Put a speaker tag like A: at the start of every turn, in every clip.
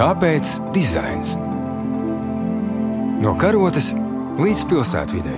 A: Kāpēc dizains? No karotes līdz pilsētvidai.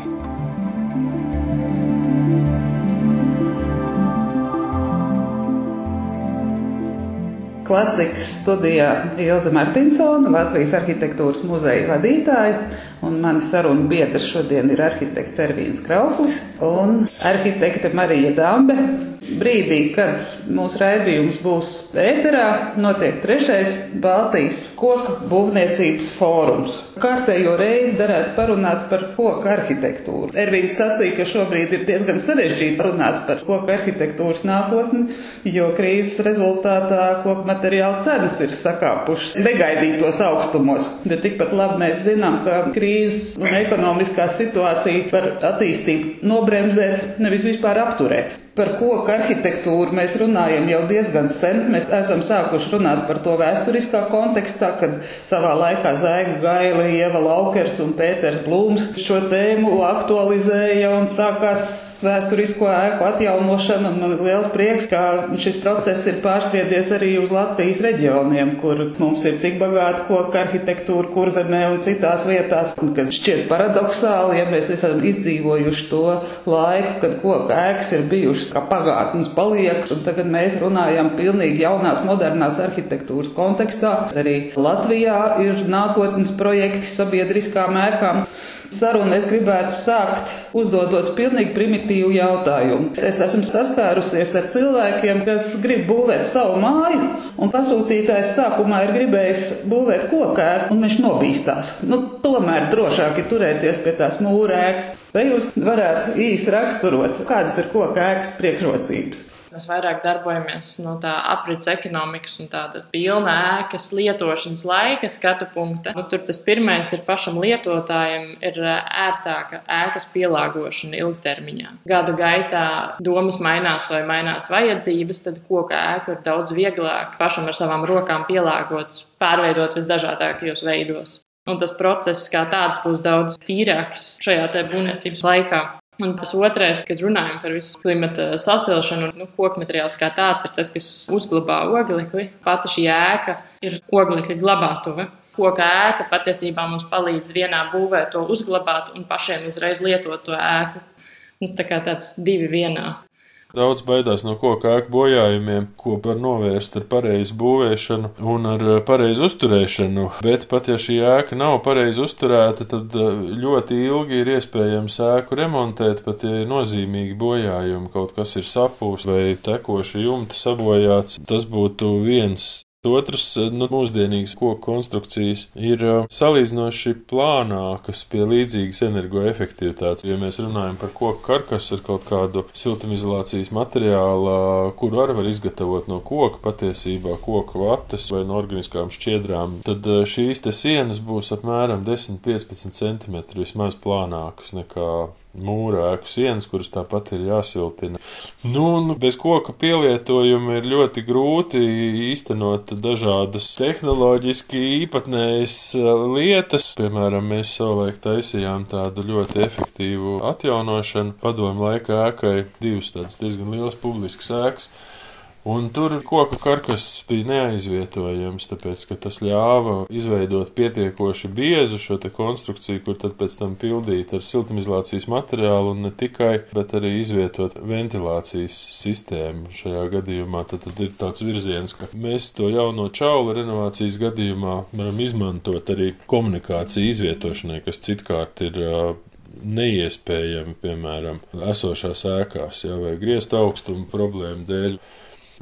B: Klasikas studijā Ilza Martinsona, Latvijas arhitektūras muzeja vadītāja, un mani sarunu biedrs šodien ir arhitekts Ervīns Krauklis un arhitekte Marija Dambe. Brīdī, kad mūsu raidījums būs ēterā, notiek trešais Baltijas koku būvniecības fórums. Kārtējo reizi darētu parunāt par koku arhitektūru. Ervīns sacīja, ka šobrīd ir diezgan sarežģīti runāt par koku arhitektūras nākotni, jo krīzes rezultātā koku materiāla cenas ir sakāpušas negaidītos augstumos. Bet tikpat labi mēs zinām, ka krīzes un ekonomiskā situācija var attīstību nobremzēt, nevis vispār apturēt. Par koku arhitektūru mēs runājam jau diezgan sen. Mēs esam sākuši runāt par to vēsturiskā kontekstā, kad savā laikā Zaiga Gaila, Ieva Laukers un Pēters Blūms šo tēmu aktualizēja un sākās vēsturisko ēku atjaunošana. Man ir liels prieks, ka šis process ir pārsviedies arī uz Latvijas reģioniem, kur mums ir tik bagāta koka arhitektūra, kurzemē un citās vietās, kas šķiet paradoxāli, ja mēs esam izdzīvojuši to laiku, kad koka ēkas ir bijušas kā pagātnes paliek, un tagad mēs runājam pilnīgi jaunās, modernās arhitektūras kontekstā. Arī Latvijā ir nākotnes projekti sabiedriskām ēkām. Sarunu es gribētu sākt uzdodot pilnīgi primitīvu jautājumu. Es esmu saskārusies ar cilvēkiem, kas grib būvēt savu māju, un pasūtītājs sākumā ir gribējis būvēt kokēku, un viņš nobīstās. Nu, tomēr drošāk ir turēties pie tās mūrēkas. Vai jūs varētu īsi raksturot, kādas ir kokēkas priekšrocības?
C: Mēs vairāk darbojamies no tā aprits ekonomikas un tāda pilna ēkas lietošanas laika skatu punkta. Nu, tur tas pirmais ir pašam lietotājam ir ērtāka ēkas pielāgošana ilgtermiņā. Gadu gaitā domas mainās vai mainās vajadzības, tad koka ēku ir daudz vieglāk pašam ar savām rokām pielāgot, pārveidot visdažādākajos veidos. Un tas process kā tāds būs daudz tīrāks šajā būvniecības laikā. Un tas otrais, kad runājam par visu klimata sasilšanu, nu, koku materiāls kā tāds ir tas, kas uzglabā oglekli. Pati šī ēka ir oglekļa glabātuve. Koka ēka patiesībā mums palīdz vienā būvē to uzglabāt un pašiem uzreiz lietot to ēku. Tas tā kā tāds divi vienā.
D: Daudz baidās no koku ēku bojājumiem, ko var novērst ar pareizu būvēšanu un ar eh, pareizu uzturēšanu. Bet pat ja šī ēka nav pareizi uzturēta, tad eh, ļoti ilgi ir iespējams ēku remontēt, pat ja ir nozīmīgi bojājumi, kaut kas ir sapūs vai tekoši jumti sabojāts. Tas būtu viens Otrs, nu, mūsdienīgas koku konstrukcijas ir uh, salīdzinoši plānākas pie līdzīgas energoefektivitātes. Ja mēs runājam par koku karkasu ar kaut kādu siltumizolācijas materiālu, kuru arī var izgatavot no koka, patiesībā koku vatas vai no organiskām šķiedrām, tad uh, šīs te sienas būs apmēram 10-15 cm vismaz plānākas nekā mūra ēku sienas, kuras tāpat ir jāsiltina. Nu, un bez koka pielietojuma ir ļoti grūti īstenot dažādas tehnoloģiski īpatnējas uh, lietas. Piemēram, mēs savulaik taisījām tādu ļoti efektīvu atjaunošanu. Padomu laikā ēkai divas tādas diezgan lielas publiskas ēkas. Un tur koku karkas bija neaizvietojams, tāpēc, ka tas ļāva izveidot pietiekoši biezu šo te konstrukciju, kur tad pēc tam pildīt ar siltumizolācijas materiālu un ne tikai, bet arī izvietot ventilācijas sistēmu. Šajā gadījumā tad, tad ir tāds virziens, ka mēs to jauno čaulu renovācijas gadījumā varam izmantot arī komunikāciju izvietošanai, kas citkārt ir neiespējami, piemēram, esošās ēkās, jā, vai griezt augstumu problēmu dēļ.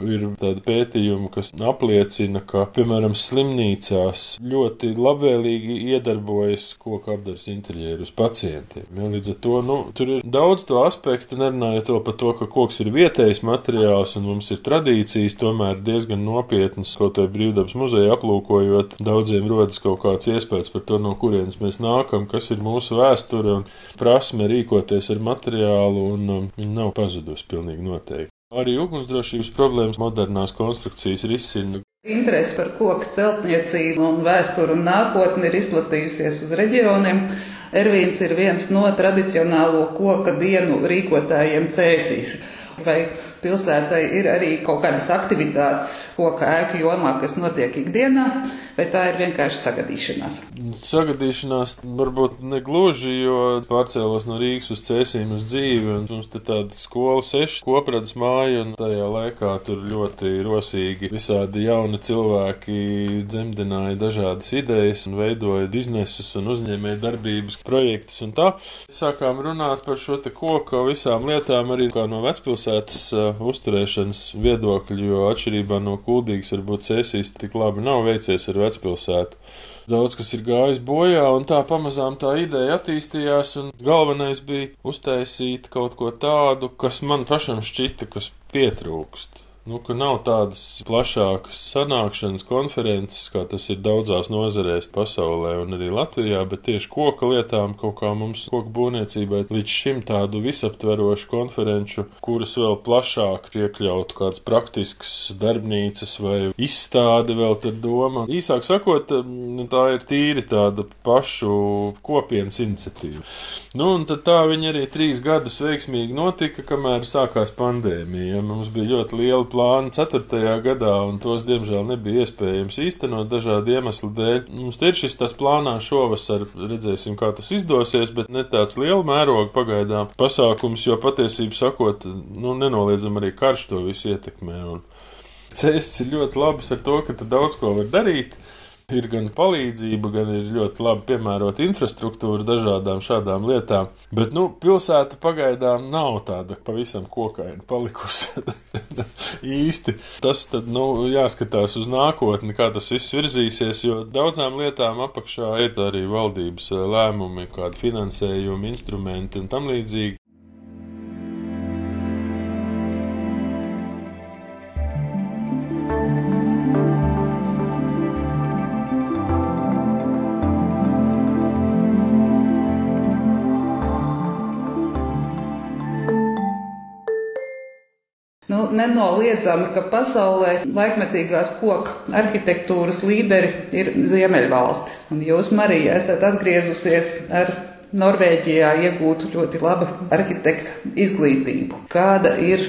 D: Ir tādi pētījumi, kas apliecina, ka, piemēram, slimnīcās ļoti labvēlīgi iedarbojas koku apdars interjeru uz pacientiem. Ja, līdz ar to, nu, tur ir daudz to aspektu, nerunājot vēl par to, ka koks ir vietējs materiāls un mums ir tradīcijas, tomēr diezgan nopietnas, ko to brīvdabas muzeja aplūkojot, daudziem rodas kaut kāds iespējas par to, no kurienes mēs nākam, kas ir mūsu vēsture un prasme rīkoties ar materiālu, un um, viņa nav pazudusi pilnīgi noteikti. Arī ugunsdrošības problēmas modernās konstrukcijas risina.
B: Interese par koku celtniecību un vēsturu un nākotni ir izplatījusies uz reģioniem. Ervīns ir viens no tradicionālo koka dienu rīkotājiem Cēsīs. Vai pilsētai ir arī kaut kādas aktivitātes koka ēku jomā, kas notiek ikdienā, vai tā ir vienkārši sagadīšanās?
D: Sagadīšanās varbūt negluži, jo pārcēlos no Rīgas uz Cēsīm uz dzīvi, un mums te tāda skola seši kopradas māja, un tajā laikā tur ļoti rosīgi visādi jauni cilvēki dzemdināja dažādas idejas un veidoja biznesus un uzņēmēja darbības projektus un tā. Sākām runāt par šo te koku visām lietām arī kā no vecpilsētas uh, uzturēšanas viedokļa, jo atšķirībā no kuldīgas varbūt cēsīs tik labi nav veicies ar vecpilsētu. Daudz kas ir gājis bojā, un tā pamazām tā ideja attīstījās, galvenais bija uztaisīt kaut ko tādu, kas man pašam šķita, kas pietrūkst. Nu, ka nav tādas plašākas sanākšanas, konferences, kā tas ir daudzās nozarēs pasaulē un arī Latvijā, bet tieši koka lietām kaut kā mums koka būvniecībai līdz šim tādu visaptverošu konferenču, kuras vēl plašāk iekļautu kāds praktisks darbnīcas vai izstāde vēl tad doma. Īsāk sakot, nu, tā ir tīri tāda pašu kopienas iniciatīva. Nu, un tad tā viņa arī trīs gadus veiksmīgi notika, kamēr sākās pandēmija. Mums bija ļoti liela plāni 4. gadā, un tos, diemžēl, nebija iespējams īstenot dažādu iemeslu dēļ. Mums ir šis tas plānā šovasar, redzēsim, kā tas izdosies, bet ne tāds liela mēroga pagaidām pasākums, jo patiesību sakot, nu, nenoliedzam arī karš to visu ietekmē. Un Cēsis ir ļoti labs ar to, ka tu daudz ko var darīt ir gan palīdzība, gan ir ļoti labi piemērota infrastruktūra dažādām šādām lietām. Bet, nu, pilsēta pagaidām nav tāda pavisam kokaina palikusi īsti. Tas tad, nu, jāskatās uz nākotni, kā tas viss virzīsies, jo daudzām lietām apakšā ir arī valdības lēmumi, kādi finansējumi, instrumenti un tam līdzīgi.
B: Nenoliedzami, ka pasaulē laikmetīgās koku arhitektūras līderi ir Ziemeļvalstis. Un jūs, Marija, esat atgriezusies ar Norvēģijā iegūtu ļoti labu arhitekta izglītību. Kāda ir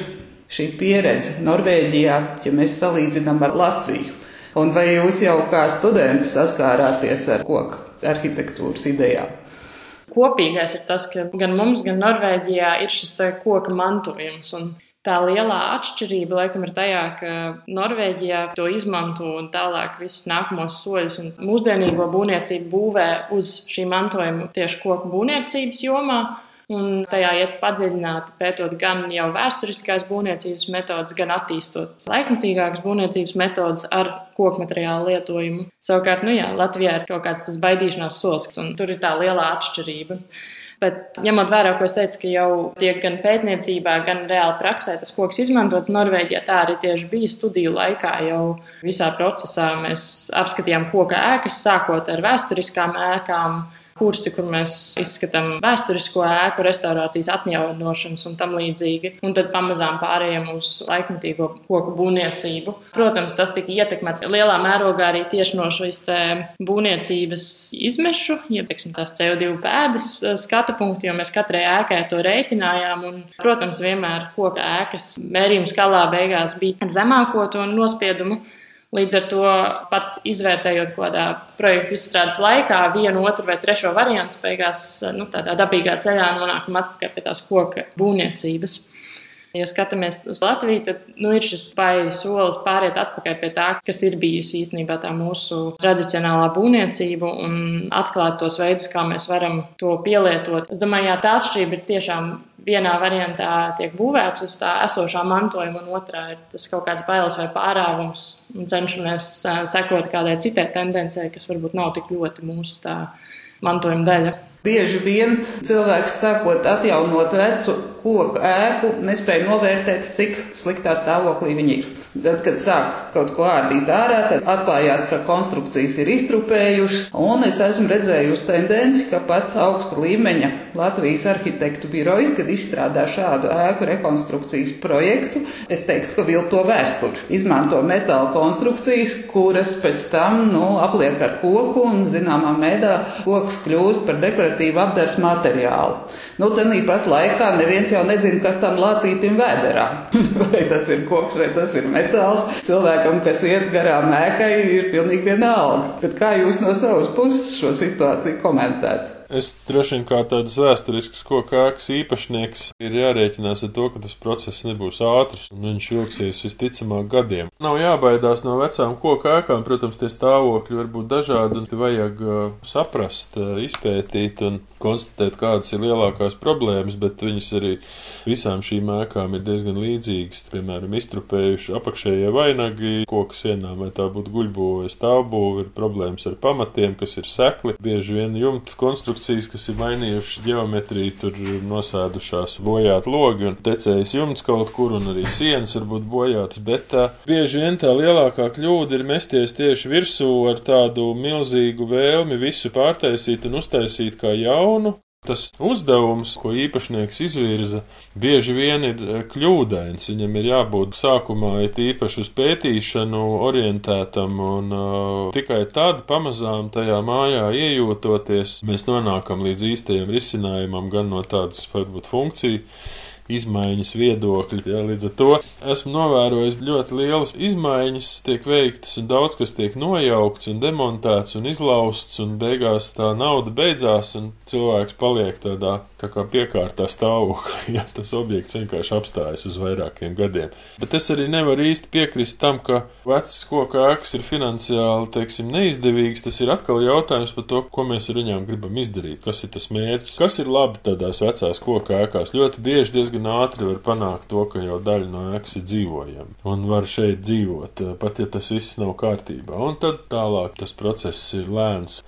B: šī pieredze Norvēģijā, ja mēs salīdzinām ar Latviju? Un vai jūs jau kā studenti saskārāties ar koku arhitektūras idejām?
C: Kopīgais ir tas, ka gan mums, gan Norvēģijā ir šis koka mantojums. Un Tā lielā atšķirība laikam ir tajā, ka Norvēģijā to izmanto un tālāk visus nākamos soļus un mūsdienīgo būvniecību būvē uz šī mantojuma tieši koku būvniecības jomā. Un tajā iet padziļināti, pētot gan jau vēsturiskās būvniecības metodas, gan attīstot laikmatīgākas būvniecības metodas ar koku materiālu lietojumu. Savukārt, nu jā, Latvijā ir kaut kāds tas baidīšanās solis, un tur ir tā lielā atšķirība. Bet, ņemot vērā, ko es teicu, ka jau tiek gan pētniecībā, gan reāli praksē tas koks izmantots Norvēģijā, tā arī tieši bija studiju laikā. Jau visā procesā mēs apskatījām koka ēkas, sākot ar vēsturiskām ēkām, kursi, kur mēs izskatām vēsturisko ēku, restaurācijas atjaunošanas un tam līdzīgi. Un tad pamazām pārējām uz laikmatīgo koku būvniecību. Protams, tas tika ietekmēts lielā mērogā arī tieši no šīs būvniecības izmešu, jeb teiksim, tās CO2 pēdas eh, skatu punktu, jo mēs katrai ēkai to reiķinājām. Un, protams, vienmēr koka ēkas mērījuma skalā beigās bija zemāko to nospiedumu. Līdz ar to pat izvērtējot kaut kādā projekta izstrādes laikā, vienu, otru vai trešo variantu, beigās nu, tādā dabīgā ceļā nonākam atpakaļ pie tās koka būvniecības. Ja skatāmies uz Latviju, tad nu, ir šis bailes solis pāriet atpakaļ pie tā, kas ir bijusi īstenībā tā mūsu tradicionālā būvniecība un atklāt tos veidus, kā mēs varam to pielietot. Es domāju, jā, tā atšķirība ir tiešām vienā variantā tiek būvēts uz tā esošā mantojuma, un otrā ir tas kaut kāds bailes vai pārāvums, cenšamies sekot kādai citai tendencei, kas varbūt nav tik ļoti mūsu mantojuma daļa.
B: Bieži vien cilvēks sākot atjaunot vecu koku ēku, nespēja novērtēt, cik sliktā stāvoklī viņi ir. Tad, kad sāk kaut ko ārdīt ārā, tad atklājās, ka konstrukcijas ir iztrupējušas, un es esmu redzējusi tendenci, ka pat augsta līmeņa Latvijas arhitektu biroji, kad izstrādā šādu ēku rekonstrukcijas projektu, es teiktu, ka vilto vēsturi. Izmanto metāla konstrukcijas, kuras pēc tam, nu, apliek ar koku, un zināmā mēdā koks kļūst par dekoratīvu apdars materiālu. Nu, tad īpat laikā neviens jau nezina, kas tam lācītim vēderā. vai tas ir koks, vai tas ir metāls. Cilvēkam, kas iet garām ēkai, ir pilnīgi vienalga. Bet kā jūs no savas puses šo situāciju komentētu?
D: Es droši vien kā tāds vēsturisks kokāks īpašnieks ir jārēķinās ar to, ka tas process nebūs ātrs un viņš ilgsies visticamāk gadiem. Nav jābaidās no vecām kokākām, protams, tie stāvokļi var būt dažādi un vajag uh, saprast, uh, izpētīt un konstatēt, kādas ir lielākās problēmas, bet viņas arī visām šīm ēkām ir diezgan līdzīgas. Piemēram, iztrupējuši apakšējie vainagi, koku sienām, vai tā būtu guļbūve vai stāvbūve, ir problēmas ar pamatiem, kas ir sekli, bieži vien jumta konstrukcija konstrukcijas, kas ir mainījušas geometriju, tur nosēdušās bojāt logi un tecējas jumts kaut kur, un arī sienas var būt bojātas, bet tā, bieži vien tā lielākā kļūda ir mesties tieši virsū ar tādu milzīgu vēlmi visu pārtaisīt un uztaisīt kā jaunu, Tas uzdevums, ko īpašnieks izvirza, bieži vien ir eh, kļūdains. Viņam ir jābūt sākumā it īpaši uz pētīšanu orientētam, un uh, tikai tad pamazām tajā mājā iejūtoties, mēs nonākam līdz īstajam risinājumam gan no tādas varbūt funkciju izmaiņas viedokļi. Jā, līdz ar to esmu novērojis ļoti lielas izmaiņas, tiek veiktas un daudz kas tiek nojaukts un demontēts un izlausts, un beigās tā nauda beidzās, un cilvēks paliek tādā tā kā piekārtā stāvoklī, ja tas objekts vienkārši apstājas uz vairākiem gadiem. Bet es arī nevaru īsti piekrist tam, ka vecs koka ēkas ir finansiāli, teiksim, neizdevīgs. Tas ir atkal jautājums par to, ko mēs ar viņām gribam izdarīt, kas ir tas mērķis, kas ir labi tādās vecās koka ēkās. Ļoti bieži diezgan ātri var panākt to, ka jau daļa no ēkas ir dzīvojama un var šeit dzīvot, pat ja tas viss nav kārtībā. Un tad tālāk tas process ir lēns.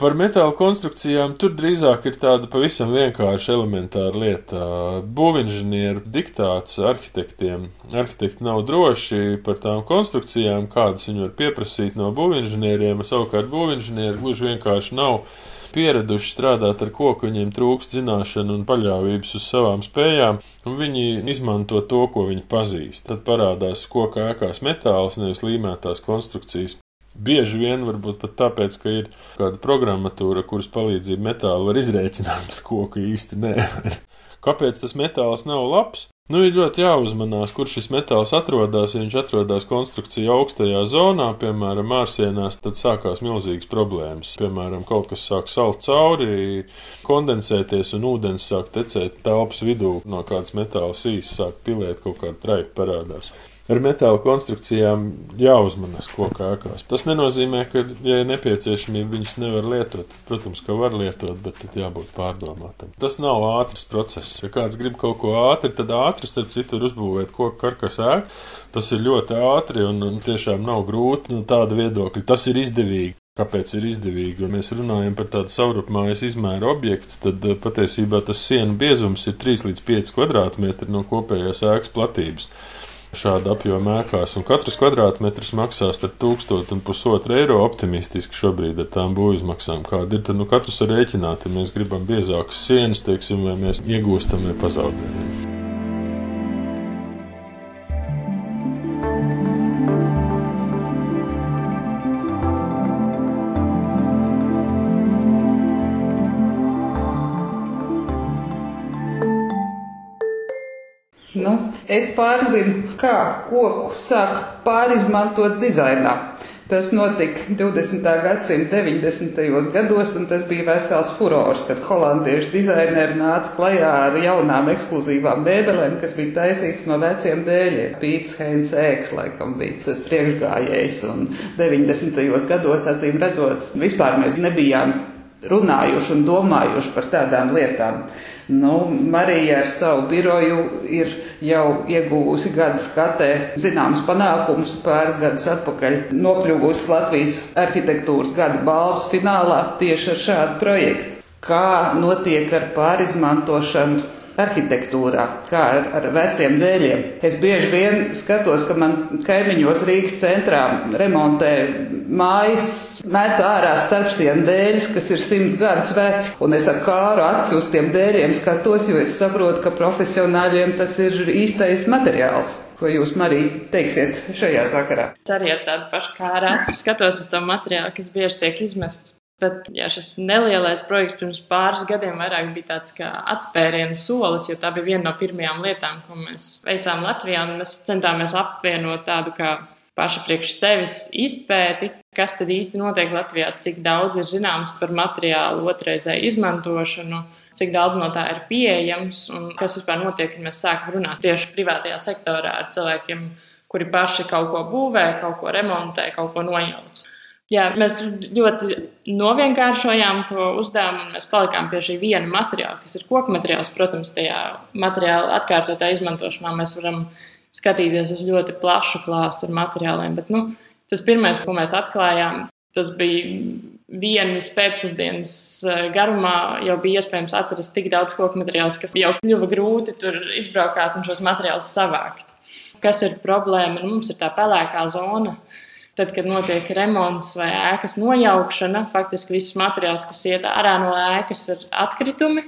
D: Par metāla konstrukcijām tur drīzāk ir tāda pavisam vienkārša elementāra lieta. Būvinženieru diktāts arhitektiem. Arhitekti nav droši par tām konstrukcijām, kādas viņi var pieprasīt no būvinženieriem, savukārt būvinženieri gluži vienkārši nav pieraduši strādāt ar koku, viņiem trūkst zināšanu un paļāvības uz savām spējām, un viņi izmanto to, ko viņi pazīst. Tad parādās koka ēkās metāls, nevis līmētās konstrukcijas. Bieži vien varbūt pat tāpēc, ka ir kāda programmatūra, kuras palīdzību metālu var izrēķināt, koku īsti nē. Kāpēc tas metāls nav labs? Nu, ir ļoti jāuzmanās, kur šis metāls atrodas. Ja viņš atrodas konstrukcija augstajā zonā, piemēram, mārsienās, tad sākās milzīgas problēmas. Piemēram, kaut kas sāk salt cauri, kondensēties un ūdens sāk tecēt telpas vidū no kādas metāla sīs, sāk pilēt kaut kāda traipa parādās ar metāla konstrukcijām jāuzmanas koku ēkās. Tas nenozīmē, ka, ja ir nepieciešamība, viņas nevar lietot. Protams, ka var lietot, bet tad jābūt pārdomātam. Tas nav ātrs process. Ja kāds grib kaut ko ātri, tad ātri, starp citu, var uzbūvēt koku karkas ēku. Tas ir ļoti ātri un, un tiešām nav grūti no tāda viedokļa. Tas ir izdevīgi. Kāpēc ir izdevīgi? Ja mēs runājam par tādu savrupmājas izmēru objektu, tad eh, patiesībā tas sienu biezums ir 3 līdz 5 kvadrātmetri no kopējās ēkas platības šāda apjoma ēkās, un katrs kvadrātmetrs maksā starp 1000 un 1,5 eiro optimistiski šobrīd ar tām būvizmaksām, kāda ir. Tad nu, katrs var rēķināt, ja mēs gribam biezākas sienas, teiksim, vai mēs iegūstam vai pazaudējam.
B: Nu, es pārzinu, kā koku sāk pārizmantot dizainā. Tas notika 20. gadsimta 90. gados, un tas bija vesels furors, kad holandiešu dizaineri nāca klajā ar jaunām ekskluzīvām mēbelēm, kas bija taisītas no veciem dēļiem. Pīts Heins Ēks, laikam, bija tas priekšgājējs, un 90. gados, acīm redzot, vispār mēs nebijām runājuši un domājuši par tādām lietām. Nu, Marija ar savu biroju ir jau ieguvusi gada skatē zināms panākums pāris gadus atpakaļ, nokļuvusi Latvijas arhitektūras gada balvas finālā tieši ar šādu projektu. Kā notiek ar pārizmantošanu arhitektūrā, kā ar, ar veciem dēļiem. Es bieži vien skatos, ka man kaimiņos Rīgas centrā remontē mājas, met ārā starpsienu dēļus, kas ir simts gadus veci, un es ar kāru aci uz tiem dēļiem skatos, jo es saprotu, ka profesionāļiem tas ir īstais materiāls. Ko jūs, Marija, teiksiet šajā sakarā?
C: Es arī ar tādu pašu kā rāci skatos uz to materiālu, kas bieži tiek izmests Bet jā, šis nelielais projekts pirms pāris gadiem vairāk bija tāds kā atspērienu solis, jo tā bija viena no pirmajām lietām, ko mēs veicām Latvijā. Mēs centāmies apvienot tādu kā paša priekš sevis izpēti, kas tad īsti notiek Latvijā, cik daudz ir zināms par materiālu otrreizēju izmantošanu, cik daudz no tā ir pieejams un kas vispār notiek, kad mēs sākam runāt tieši privātajā sektorā ar cilvēkiem, kuri paši kaut ko būvē, kaut ko remontē, kaut ko nojauc. Jā, mēs ļoti novienkāršojām to uzdevumu, un mēs palikām pie šī viena materiāla, kas ir koku materiāls. Protams, tajā materiāla atkārtotā izmantošanā mēs varam skatīties uz ļoti plašu klāstu ar materiāliem. Bet, nu, tas pirmais, ko mēs atklājām, tas bija vienas pēcpusdienas eh, garumā. Jau bija iespējams atrast tik daudz koku materiālus, ka jau kļuva grūti tur izbraukāt un šos materiālus savākt. Kas ir problēma? Nu, mums ir tā pelēkā zona. Tad, kad notiek remonts vai ēkas nojaukšana, faktiski viss materiāls, kas iet ārā no ēkas, ir atkritumi.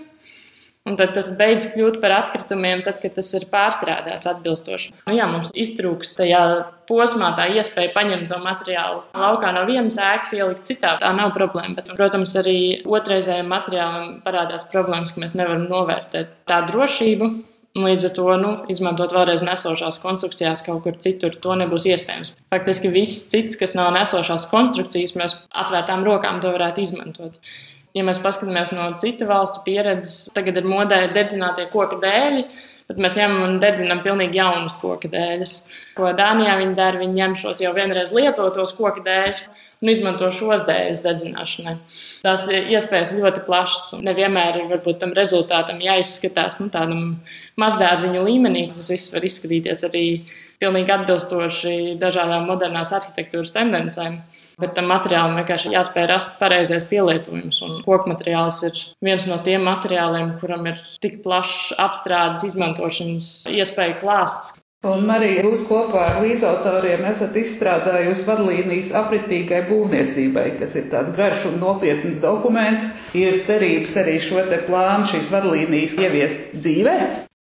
C: Un tad tas beidz kļūt par atkritumiem, tad, kad tas ir pārstrādāts atbilstoši. Nu, jā, mums iztrūks tajā posmā tā iespēja paņemt to materiālu laukā no vienas ēkas, ielikt citā. Tā nav problēma. Bet, protams, arī otrreizējiem materiālam parādās problēmas, ka mēs nevaram novērtēt tā drošību. Līdz ar to nu, izmantot vēlreiz nesošās konstrukcijās kaut kur citur, to nebūs iespējams. Faktiski viss cits, kas nav nesošās konstrukcijas, mēs atvērtām rokām to varētu izmantot. Ja mēs paskatāmies no citu valstu pieredzes, tagad ir modē dedzinātie koku dēļi, bet mēs ņemam un dedzinām pilnīgi jaunus koku dēļus. Ko Dānijā viņi dara, viņi ņem šos jau vienreiz lietotos koku dēļus un izmanto šos dēļus dedzināšanai. Tās iespējas ļoti plašas, un nevienmēr ir varbūt tam rezultātam jāizskatās nu, tādam mazdārziņu līmenī. Tas viss var izskatīties arī pilnīgi atbilstoši dažādām modernās arhitektūras tendencēm. Bet tam materiālam vienkārši jāspēj rast pareizais pielietojums. Koku materiāls ir viens no tiem materiāliem, kuram ir tik plašs apstrādes, izmantošanas iespēju klāsts,
B: Un, Marija, jūs kopā ar līdzautoriem esat izstrādājusi vadlīnijas apritīgai būvniecībai, kas ir tāds garš un nopietns dokuments. Ir cerības arī šo te plānu, šīs vadlīnijas ieviest dzīvē.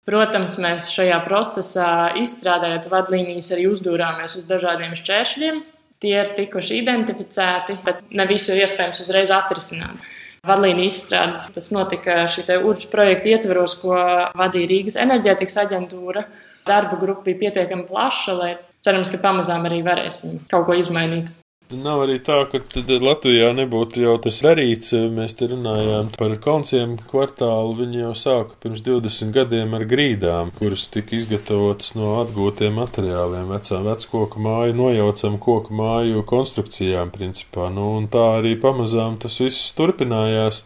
C: Protams, mēs šajā procesā izstrādājot vadlīnijas arī uzdūrāmies uz dažādiem šķēršļiem. Tie ir tikuši identificēti, bet ne visu ir iespējams uzreiz atrisināt. Vadlīniju izstrādes tas notika šī urģa projekta ietveros, ko vadīja Rīgas enerģētikas aģentūra darba grupa bija pietiekami plaša, lai cerams, ka pamazām arī varēsim kaut ko izmainīt.
D: Nav arī tā, ka Latvijā nebūtu jau tas darīts. Mēs te runājām par konciem kvartālu. Viņi jau sāka pirms 20 gadiem ar grīdām, kuras tika izgatavotas no atgūtiem materiāliem, vecām veckoku māju, nojaucam koku māju konstrukcijām, principā. Nu, un tā arī pamazām tas viss turpinājās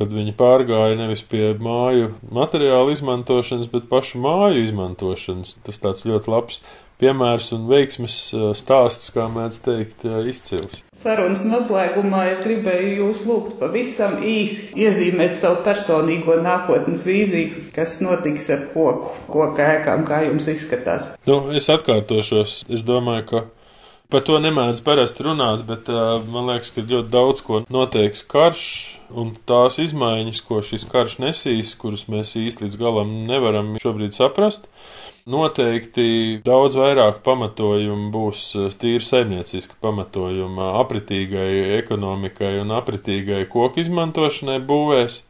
D: kad viņi pārgāja nevis pie māju materiālu izmantošanas, bet pašu māju izmantošanas. Tas tāds ļoti labs piemērs un veiksmes stāsts, kā mēdz teikt, izcils.
B: Sarunas noslēgumā es gribēju jūs lūgt pavisam īsi iezīmēt savu personīgo nākotnes vīziju, kas notiks ar koku, koku ēkām, kā jums izskatās.
D: Nu, es atkārtošos. Es domāju, ka Par to nemēdz parasti runāt, bet uh, man liekas, ka ļoti daudz ko noteiks karš un tās izmaiņas, ko šis karš nesīs, kuras mēs īsti līdz galam nevaram šobrīd saprast. Noteikti daudz vairāk pamatojumu būs tīri saimnieciska pamatojuma apritīgai ekonomikai un apritīgai koku izmantošanai būvēs.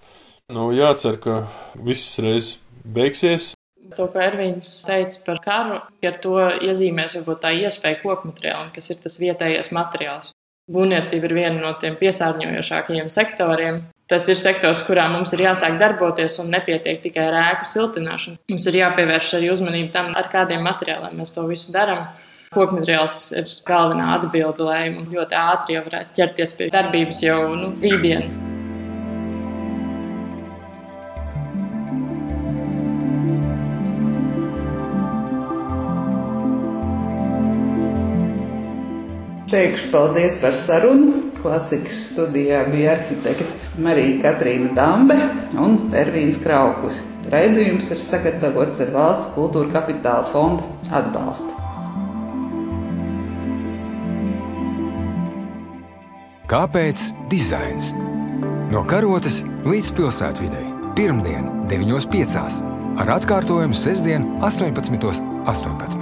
D: Nu, jācer, ka viss reiz beigsies,
C: To, ko Ervīns teica par karu, ar to iezīmēs varbūt tā iespēja koku materiālam, kas ir tas vietējais materiāls. Būvniecība ir viena no tiem piesārņojošākajiem sektoriem. Tas ir sektors, kurā mums ir jāsāk darboties un nepietiek tikai ar ēku siltināšanu. Mums ir jāpievērš arī uzmanība tam, ar kādiem materiāliem mēs to visu darām. Koku materiāls ir galvenā atbilde, lai ļoti ātri varētu ķerties pie darbības jau nu, rītdien.
B: Teikšu paldies par sarunu. Klasikas studijā bija arhitekte Marija Katrīna Dambe un Ervīns Krauklis. Raidījums ir sagatavots ar valsts kultūra kapitāla fonda atbalstu.
A: Kāpēc dizains? No karotes līdz pilsētvidē. Pirmdien, 9.5. ar atkārtojumu sestdien, 18.18. 18.